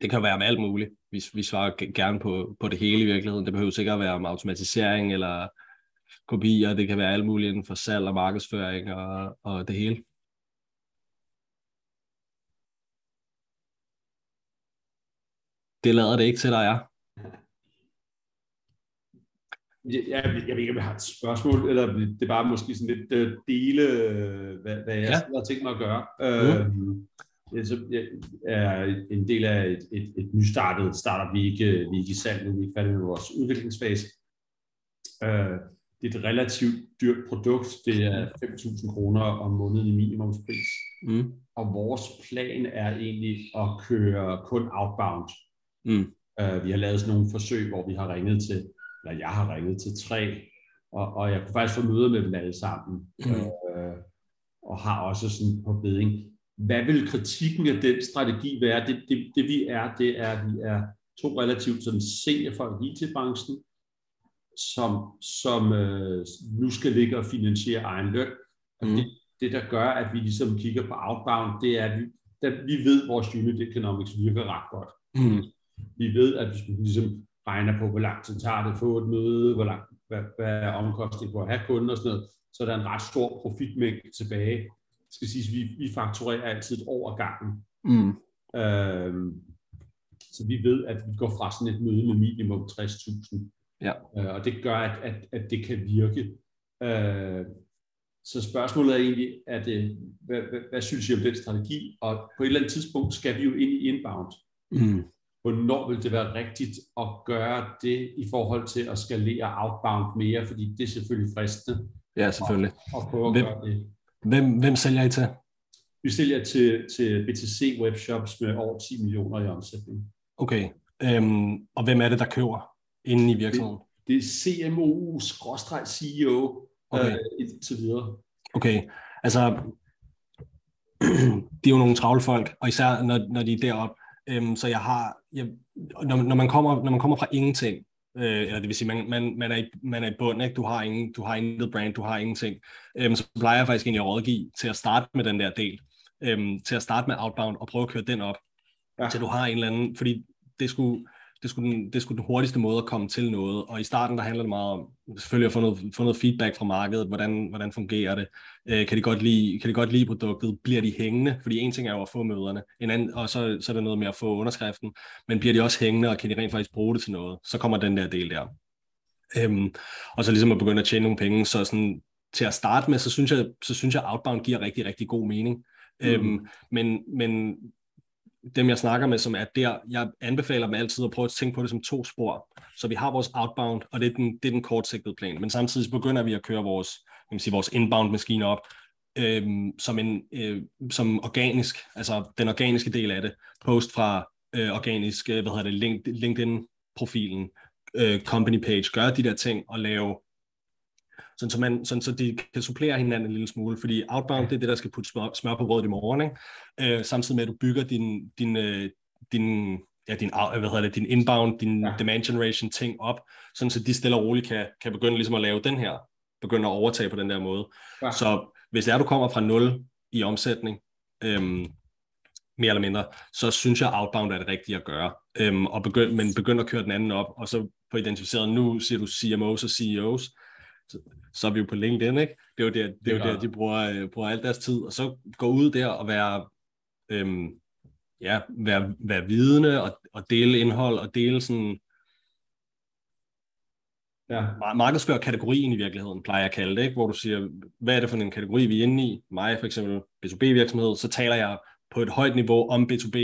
B: Det kan være om alt muligt. Vi, vi svarer gerne på, på det hele i virkeligheden. Det behøver sikkert være om automatisering eller kopier. Det kan være alt muligt inden for salg og markedsføring og, og det hele. Det lader det ikke til, der er.
D: Ja, jeg, jeg ved ikke, om jeg har et spørgsmål, eller det er bare måske sådan lidt uh, dele, øh, hvad, hvad jeg
B: Ja.
D: har tænkt mig at gøre. Mm. Uh, så jeg er en del af et, et, et nystartet startup, vi er ikke, vi er ikke i salg nu, vi er færdige med vores udviklingsfase. Uh, det er et relativt dyrt produkt, det er 5.000 kroner om måneden i minimumspris.
B: Mm.
D: Og vores plan er egentlig at køre kun outbound.
B: Mm.
D: Uh, vi har lavet sådan nogle forsøg, hvor vi har ringet til, eller jeg har ringet til tre, og, og jeg kunne faktisk få møder med dem alle sammen,
B: Mm.
D: øh, og har også sådan på beding. Hvad vil kritikken af den strategi være? Det, det, det vi er, det er, at vi er to relativt sådan seniorfolk i IT-branchen, som, som øh, nu skal ligge og finansiere egen løn. Og
B: Mm.
D: det, det, der gør, at vi ligesom kigger på outbound, det er, at vi, at vi ved, at vores unit economics virker ret godt
B: Mm.
D: Vi ved, at hvis man ligesom regner på, hvor lang tid tager det at få et møde, hvor lang, hvad, hvad er omkostningen på at have kunden og sådan noget, så er der en ret stor profitmængde tilbage. Det skal siges, vi, vi fakturerer altid ad gangen.
B: Mm.
D: Øhm, så vi ved, at vi går fra sådan et møde med minimum 60.000.
B: Ja.
D: Øh, og det gør, at, at, at det kan virke. Øh, så spørgsmålet er egentlig, at, øh, hvad, hvad, hvad synes I om den strategi? Og på et eller andet tidspunkt skal vi jo ind i inbound
B: Mm.
D: Hvornår vil det være rigtigt at gøre det i forhold til at skalere outbound mere, fordi det er selvfølgelig fristende
B: Ja, selvfølgelig.
D: at prøve at
B: Hvem-
D: gøre det.
B: Hvem, hvem sælger I til?
D: Vi sælger til, til BTC webshops med over 10 millioner i omsætning.
B: Okay. Øhm, og hvem er det, der køber inde i virksomheden?
D: Det er CMO-CEO
B: Okay.
D: øh, indtil videre.
B: Okay, altså, de er jo nogle travle folk, og især når, når de er deroppe. Øhm, så jeg har, jeg, når, når, man kommer, når man kommer fra ingenting, øh, eller det vil sige, man, man, man, er i, man er i bund, ikke? Du, har ingen, du har intet brand, du har ingenting, øhm, så plejer jeg faktisk egentlig at rådgive til at starte med den der del, øhm, til at starte med outbound og prøve at køre den op,
D: Ja.
B: til du har en eller anden, fordi det skulle, det skulle, den, det skulle den hurtigste måde at komme til noget, og i starten der handler det meget om selvfølgelig at få noget, få noget feedback fra markedet, hvordan, hvordan fungerer det, øh, kan, de godt lide, kan de godt lide produktet, bliver de hængende, fordi en ting er jo at få møderne, en anden, og så, så er det noget med at få underskriften, men bliver de også hængende, og kan de rent faktisk bruge det til noget, så kommer den der del der. Øhm, og så ligesom at begynde at tjene nogle penge, så sådan, til at starte med, så synes jeg, så synes jeg outbound giver rigtig, rigtig god mening. Mm. Øhm, men, men dem, jeg snakker med, som er der, jeg anbefaler dem altid at prøve at tænke på det som to spor. Så vi har vores outbound, og det er den, det er den kortsigtede plan. Men samtidig begynder vi at køre vores, kan man sige, vores inbound-maskine op øhm, som, en, øh, som organisk, altså den organiske del af det. Post fra øh, organisk, øh, hvad hedder det, LinkedIn-profilen, øh, company page, gøre de der ting og lave sådan så, man, sådan så de kan supplere hinanden en lille smule, fordi outbound, det er det, der skal putte smør, smør på brødet i morgen, ikke? Øh, samtidig med, at du bygger din, din, øh, din, ja, din, hvad hedder det, din inbound, din ja.
D: Ja.
B: demand generation ting op, sådan så de stille og roligt kan, kan begynde ligesom at lave den her, begynde at overtage på den der måde.
D: Ja.
B: Så hvis det er, du kommer fra 0 i omsætning, øhm, mere eller mindre, så synes jeg, outbound er det rigtige at gøre. Øhm, og begynd, men begynd at køre den anden op, og så få identificeret, nu siger du CMOs og CEOs, så, så er vi jo på LinkedIn, ikke? Det er jo der, det er jo
D: Ja.
B: der de bruger, øh, bruger al deres tid, og så gå ud der og være, øhm, ja, være, være vidende og, og dele indhold og dele sådan, ja. markedsfører kategorien i virkeligheden, plejer jeg at kalde det, ikke? hvor du siger, hvad er det for en kategori, vi er inde i? Mig for eksempel, B2B-virksomhed, så taler jeg på et højt niveau om B2B,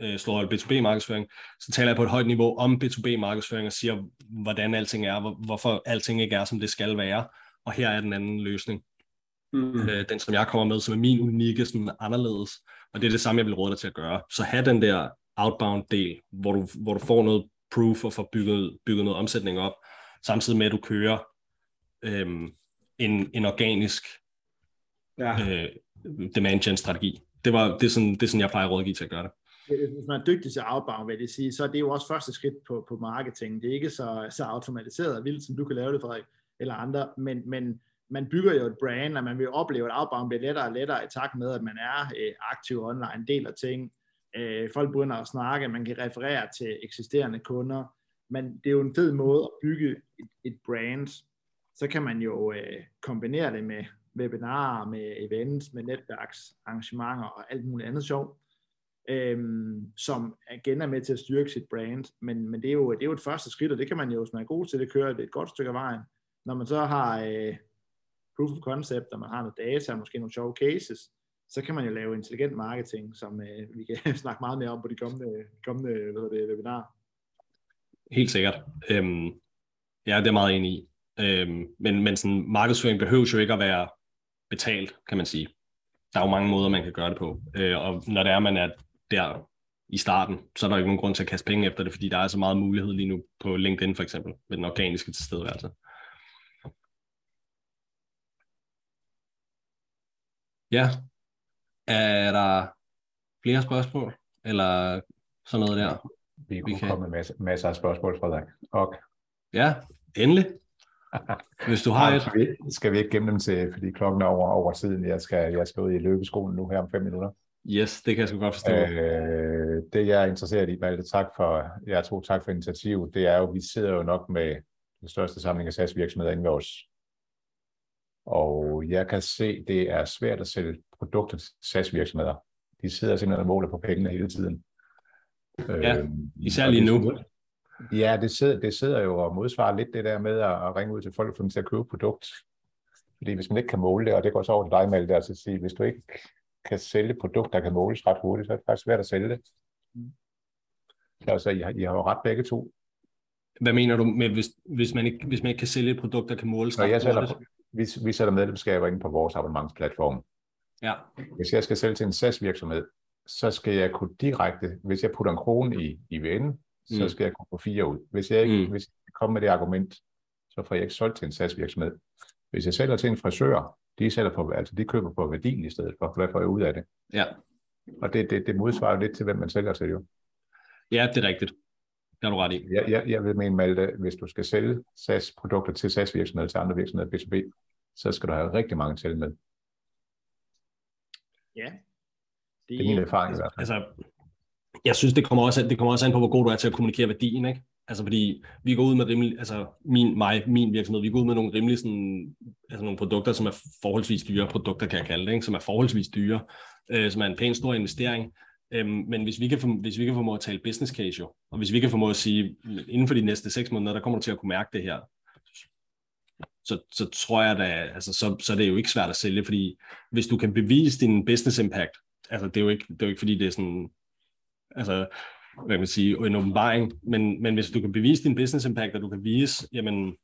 B: øh, slår B2B-markedsføring, så taler jeg på et højt niveau om B2B-markedsføring og siger, hvordan alting er, hvor, hvorfor alting ikke er, som det skal være, og her er den anden løsning. Mm. Øh, den, som jeg kommer med, som er min unikke, sådan anderledes, og det er det samme, jeg vil råde dig til at gøre. Så have den der outbound-del, hvor du, hvor du får noget proof og får bygget, bygget noget omsætning op, samtidig med, at du kører øhm, en, en organisk ja. øh, demand gen strategi. Det, var, det, er sådan, det er sådan, jeg plejer at rådgive til at gøre det.
C: Øh, øh, hvis man er dygtig til outbound, vil det sige, så er det jo også første skridt på, på marketing. Det er ikke så, så automatiseret og vildt, som du kan lave det, Frederik, eller andre, men, men man bygger jo et brand, og man vil opleve, at outbound bliver lettere og lettere i takt med, at man er øh, aktiv online, deler ting, øh, folk begynder at snakke, man kan referere til eksisterende kunder, men det er jo en fed måde at bygge et, et brand. Så kan man jo øh, kombinere det med webinarer, med events, med netværksarrangementer og alt muligt andet sjovt øhm, som igen er med til at styrke sit brand. Men, men det, er jo, det er jo et første skridt, og det kan man jo, hvis man er god til det, køre et godt stykke af vejen. Når man så har øh, proof of concept, og man har noget data, og måske nogle sjove cases, så kan man jo lave intelligent marketing, som øh, vi kan snakke meget mere om på de kommende, kommende hvad det, webinarer.
B: Helt sikkert. Øhm, ja, det er meget enig i. Øhm, men, men sådan, markedsføring behøver jo ikke at være betalt, kan man sige. Der er jo mange måder, man kan gøre det på. Øh, og når det er, man er der i starten, så er der ikke nogen grund til at kaste penge efter det, fordi der er så meget mulighed lige nu på LinkedIn for eksempel, med den organiske tilstedeværelse. Ja, er der flere spørgsmål, eller sådan noget der?
E: Vi vi kan... komme med masser, masser af spørgsmål, Frederik. Og...
B: Ja, endelig. Hvis du har et.
E: Skal vi, skal vi ikke gemme dem til, fordi klokken er over, over tiden. Jeg skal, jeg skal ud i løbeskolen nu her om fem minutter.
B: Yes, det kan jeg sgu godt forstå.
E: Øh, det jeg er interesseret i, Malte, tak for, jeg tror tak for initiativet, det er jo, vi sidder jo nok med den største samling af SAS virksomheder inde ved os. Og jeg kan se, det er svært at sælge produkter til SAS virksomheder. De sidder simpelthen og måler på pengene hele tiden.
B: Ja, øh, især lige nu.
E: Ja, det sidder, det sidder jo og modsvarer lidt det der med at, at ringe ud til folk for dem til at købe produkt. Fordi hvis man ikke kan måle det, og det går så over til dig, Malte, altså at sige, hvis du ikke kan sælge et produkt, der kan måles ret hurtigt, så er det faktisk svært at sælge det. Så altså, I, har, I har jo ret begge to.
B: Hvad mener du med, hvis, hvis, man ikke, hvis man ikke kan sælge et produkt, der kan måles ret
E: jeg sætter, vi, vi sætter medlemskaber ind på vores abonnementsplatform.
B: Ja.
E: Hvis jeg skal sælge til en SAS-virksomhed, så skal jeg kunne direkte, hvis jeg putter en krone i IVN, så mm. skal jeg kunne få fire ud. Hvis jeg ikke mm. hvis jeg kommer med det argument, så får jeg ikke solgt til en SAS-virksomhed. Hvis jeg sælger til en frisør, de, sælger på, altså de køber på værdien i stedet for, hvad får jeg ud af det?
B: Ja.
E: Og det, det, det modsvarer lidt til, hvem man sælger til jo.
B: Ja, det er rigtigt. Det har du ret i.
E: Jeg, jeg, jeg vil mene, Malte, hvis du skal sælge SAS-produkter til SAS-virksomheder, til andre virksomheder, B2B, så skal du have rigtig mange til med.
C: Ja.
E: Det, det er min erfaring i hvert fald.
B: Altså, jeg synes, det kommer, også, det kommer også an på, hvor god du er til at kommunikere værdien, ikke? Altså fordi vi går ud med rimelig, altså min, mig, min virksomhed, vi går ud med nogle rimelig sådan, altså nogle produkter, som er forholdsvis dyre, produkter kan jeg kalde det, ikke? som er forholdsvis dyre, øh, som er en pæn stor investering. Øhm, men hvis vi, kan hvis vi kan formå at tale business case jo, og hvis vi kan formå at sige, inden for de næste seks måneder, der kommer du til at kunne mærke det her, så, så tror jeg da, altså, så, så er det jo ikke svært at sælge, fordi hvis du kan bevise din business impact, altså det er jo ikke, det er jo ikke fordi det er sådan, altså, hvad kan man sige, en åbenbaring, men, men hvis du kan bevise din business impact, og du kan vise, jamen,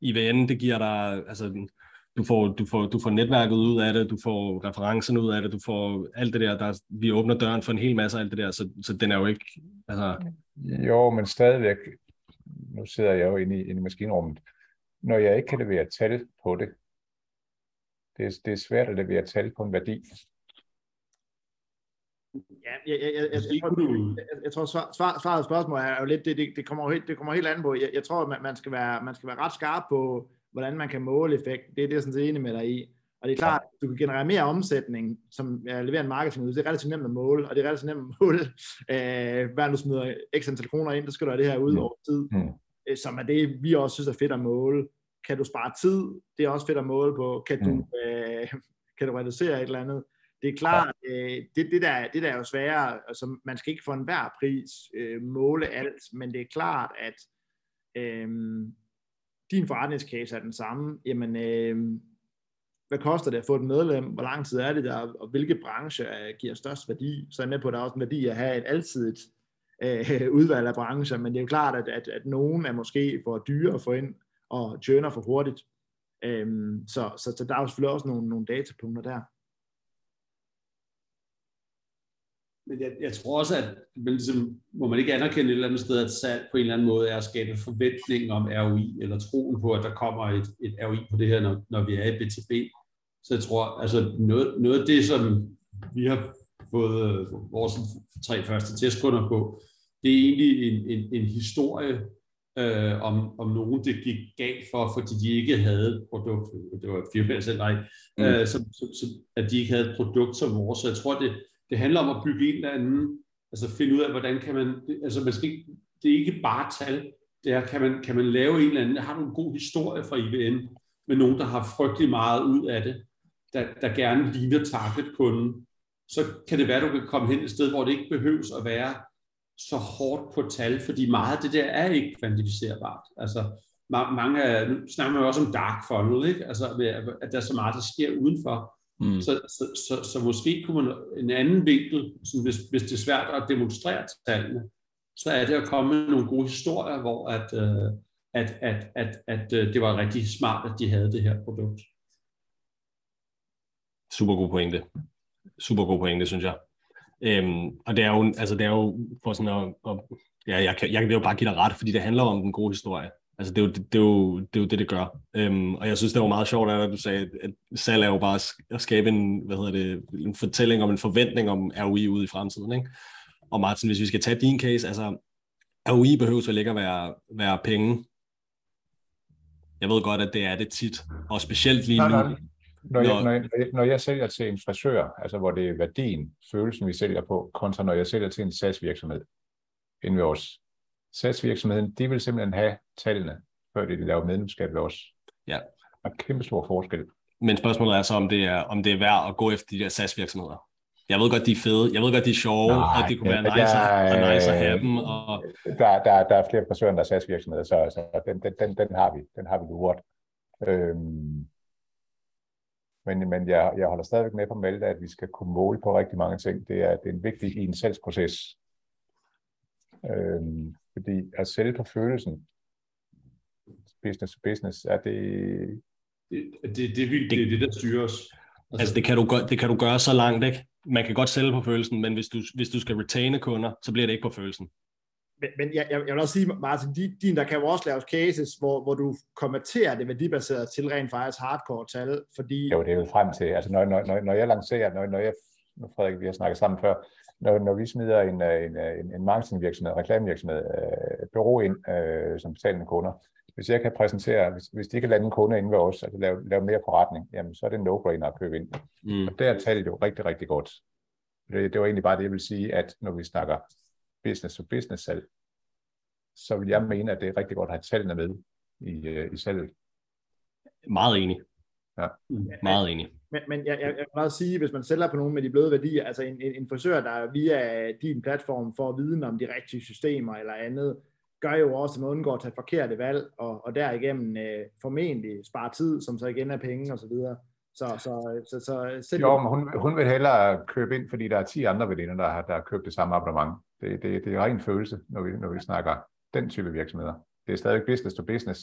B: IVN, det giver dig, altså, du får, du, får, du får netværket ud af det, du får referencen ud af det, du får alt det der, der vi åbner døren for en hel masse af alt det der, så, så den er jo ikke, altså...
E: Jo, men stadigvæk, nu sidder jeg jo inde i, inde i maskinrummet, når jeg ikke kan levere tal på det, det er, det er svært at levere tal på en værdi.
C: Ja, jeg, jeg, jeg, jeg, jeg, tror, jeg, jeg tror svar, svar, svaret spørgsmål er jo lidt, det, det, det, kommer, jo helt, det kommer helt an på, jeg, jeg tror, man, man, skal være, man skal være ret skarp på, hvordan man kan måle effekt. Det er det, jeg sådan set enig med dig i. Og det er klart, at du kan generere mere omsætning, som ja, leverer en marketing Det er relativt nemt at måle, og det er relativt nemt at måle, øh, hver du smider x antal kroner ind, så skal du have det her ud over tid. Mm. Som er det, vi også synes er fedt at måle. Kan du spare tid? Det er også fedt at måle på. Kan du, øh, kan du reducere et eller andet? Det er klart, øh, det, det, der, det der er jo sværere, altså man skal ikke for enhver pris øh, måle alt, men det er klart, at øh, din forretningscase er den samme, jamen, øh, hvad koster det at få et medlem, hvor lang tid er det der, og hvilke brancher giver størst værdi, så er jeg med på, at der er også en værdi at have et altidigt øh, udvalg af brancher, men det er jo klart, at, at, at nogen er måske for dyre at få ind, og tjener for hurtigt. Øhm, så, så, så der er jo selvfølgelig også nogle, nogle datapunkter der.
D: Men jeg, jeg tror også, at man ligesom, må man ikke anerkende et eller andet sted, at salg på en eller anden måde er at skabe forventning om ROI, eller troen på, at der kommer et, et ROI på det her, når, når vi er i BTB. Så jeg tror, altså noget, noget af det, som vi har fået øh, vores tre første testkunder på, det er egentlig en, en, en historie øh, om, om nogen, det gik galt for, fordi de ikke havde et produkt, det var firmaet selv, nej, mm. øh, som, som, som, at de ikke havde et produkt som vores. Så jeg tror, det, det handler om at bygge en eller anden, altså finde ud af, hvordan kan man, altså man skal ikke, det er ikke bare tal, det er, kan man, kan man lave en eller anden, har du en god historie fra IBM, med nogen, der har frygtelig meget ud af det, der, der gerne ligner target-kunden, så kan det være, at du kan komme hen et sted, hvor det ikke behøves at være så hårdt på tal, fordi meget af det der er ikke kvantificerbart. Altså, mange af, nu snakker man jo også om dark funnel, ikke? Altså, at der er så meget, der sker udenfor. Mm. Så, så, så, så måske kunne man en anden vinkel, sådan hvis, hvis det er svært at demonstrere tallene, så er det at komme med nogle gode historier, hvor at, øh, at, at, at, at, at det var rigtig smart, at de havde det her produkt.
B: Super god pointe. Super god pointe, synes jeg. Øhm, og det er jo, altså det er jo for sådan at, at ja, jeg kan, jeg kan jo bare give dig ret, fordi det handler om den gode historie. Altså det er jo det, det, er jo, det, er jo det, det gør. Øhm, og jeg synes, det var meget sjovt, at du sagde, at salg er jo bare at skabe en, hvad hedder det, en fortælling om en forventning om ROI ude i fremtiden. Ikke? Og Martin, hvis vi skal tage din case, altså ROI behøver vel ikke at være, være penge. Jeg ved godt, at det er det tit, og specielt lige nu. Nej,
E: når, jeg, når, jeg, når jeg sælger til en frisør, altså hvor det er værdien, følelsen vi sælger på, kontra når jeg sælger til en SAS-virksomhed, inden ved os. SAS-virksomheden, de vil simpelthen have tallene, før de laver medlemskab ved os.
B: Ja.
E: Er kæmpe stor forskel.
B: Men spørgsmålet er så, om det er, om det er værd at gå efter de der SAS-virksomheder. Jeg ved godt, de er fede. Jeg ved godt, de er sjove, Nej, og det kunne være nice, der, og nice at have dem. Og...
E: Der, der, der er flere frisører, der er SAS-virksomheder, så, så den, den, den, den, har vi. Den har vi luret. Øhm, men, men jeg, jeg holder stadigvæk med på Malte, at vi skal kunne måle på rigtig mange ting. Det er, det er en vigtig i en salgsproces. Øhm, fordi at sælge på følelsen, business to business, er det...
D: Det, det, det, det, det er det, der styrer os.
B: Altså, altså det, kan du, det kan du gøre så langt, ikke? Man kan godt sælge på følelsen, men hvis du, hvis du skal retaine kunder, så bliver det ikke på følelsen
C: men, men jeg, jeg, vil også sige, Martin, din, der kan jo også laves cases, hvor, hvor du konverterer det værdibaseret til rent faktisk hardcore tal, fordi...
E: Jo, det er jo frem til, altså når, når, når jeg lancerer, når, når jeg, nu Frederik, vi har snakket sammen før, når, når vi smider en, en, en, en marketingvirksomhed, en reklamevirksomhed, øh, bureau ind øh, som betalende kunder, hvis jeg kan præsentere, hvis, hvis de ikke kan lande en kunde inde ved os, altså lave, lave mere forretning, jamen så er det en no-brainer at købe ind. Mm. Og der er tallet jo rigtig, rigtig godt. Det, det var egentlig bare det, jeg vil sige, at når vi snakker business to business salg, så vil jeg mene, at det er rigtig godt at have tallene med i, øh, i salget.
B: Meget enig.
E: Ja.
B: Meget enig.
C: Men, men jeg, jeg, jeg vil også sige, hvis man sælger på nogen med de bløde værdier, altså en, en, en frisør, der via din platform får viden om de rigtige systemer eller andet, gør jo også, at man undgår at tage forkerte valg, og, og derigennem øh, formentlig spare tid, som så igen er penge og så videre. Så, så, så, så
E: jo, men hun, hun vil hellere købe ind, fordi der er 10 andre veninder, der har, der har købt det samme abonnement. Det, det, det er ren følelse, når vi, når vi snakker den type virksomheder. Det er stadig business to business,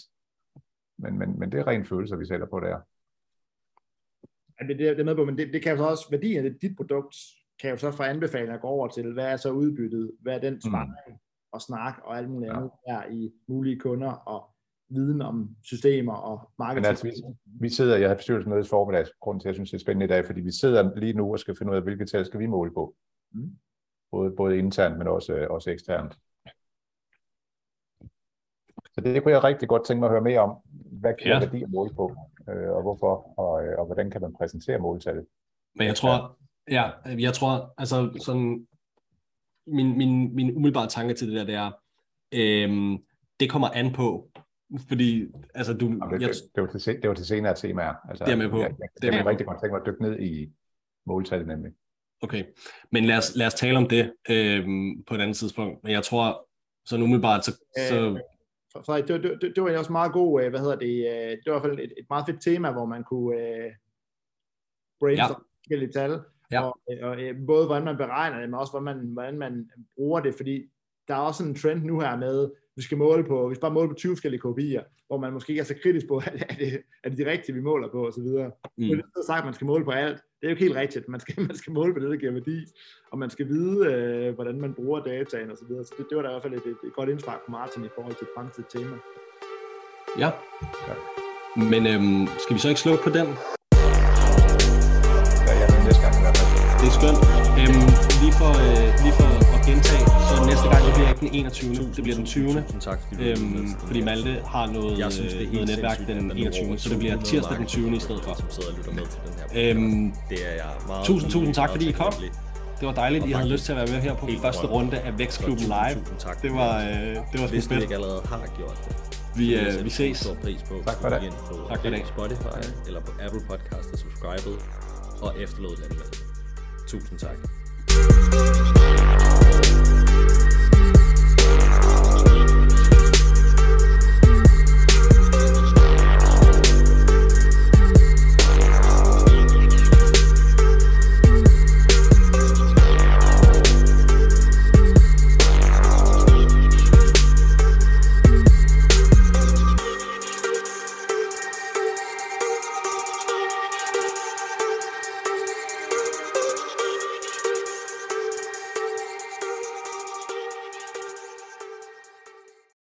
E: men, men, men det er ren følelse, vi sælger på der.
C: Ja, det, det er med på, men det, det kan jo så også, værdien af dit produkt, kan jo så få anbefalinger at gå over til, hvad er så udbyttet, hvad er den sparring mm. og snak og alt muligt ja. andet her i mulige kunder og viden om systemer og marketing. altså,
E: vi, vi sidder, jeg har bestyrelsesmøde i formiddag, grund til, at jeg synes, det er spændende i dag, fordi vi sidder lige nu og skal finde ud af, hvilke tal skal vi måle på. Mm. Både, både internt, men også, også eksternt. Så det kunne jeg rigtig godt tænke mig at høre mere om. Hvad kan ja. værdi at måle på, øh, og hvorfor, og, øh, og hvordan kan man præsentere måltallet?
B: Men jeg tror, ja, jeg tror, altså sådan, min, min, min umiddelbare tanke til det der, det er, øhm, det kommer an på, fordi, altså du...
E: Jamen, det, jeg, det, var til, det var til senere temaer. Altså,
B: det er med på.
E: Jeg, jeg, jeg, jeg rigtig godt tænke mig at dykke ned i måltallet nemlig.
B: Okay, men lad os, lad os tale om det øhm, på et andet tidspunkt. Men jeg tror, sådan umiddelbart, så, så
C: Frederik, det, det, det, det var også meget god, øh, hvad hedder det, øh, det var i hvert fald et, et meget fedt tema, hvor man kunne uh, brainstorme ja. forskellige tal, ja. og, og både hvordan man beregner det, men også hvordan man, hvordan man bruger det, fordi der er også en trend nu her med, vi skal måle på, vi skal bare måle på 20 forskellige kopier, hvor man måske ikke er så kritisk på, er det, er det de rigtige, vi måler på, og så videre. Mm. Det er sagt, at man skal måle på alt. Det er jo ikke helt rigtigt. Man skal, man skal måle på det, der giver værdi, og man skal vide, øh, hvordan man bruger dataen og så videre. Så det, det var da i hvert fald et, et, et godt indspark fra Martin i forhold til fremtidigt tema.
B: Ja. ja. Men øhm, skal vi så ikke slå på den?
E: Ja, ja, næste gang i hvert fald.
B: Det er skønt. Øhm, lige for, øh, lige for gentage, så næste gang det bliver ikke den 21. Tusind, det bliver den 20. Tusind tak, fordi, øhm, fordi Malte har noget, jeg synes, det er noget netværk den 21. Så det bliver tirsdag den 20. i stedet for. Som sidder og lytter med til den her øhm, det er jeg meget tusind, tusind tak, fordi I kom. Det var dejligt, at I havde lyst til at være med her på første runde af Vækstklubben Live. Tak. Det var, øh, det var
A: Hvis
B: fedt.
A: ikke allerede har gjort det.
B: Vi, øh, vi ses.
A: Stor pris på.
E: Tak for det.
B: Tak for det.
A: Spotify eller på Apple Podcast og subscribe og efterlod den med. Tusind tak.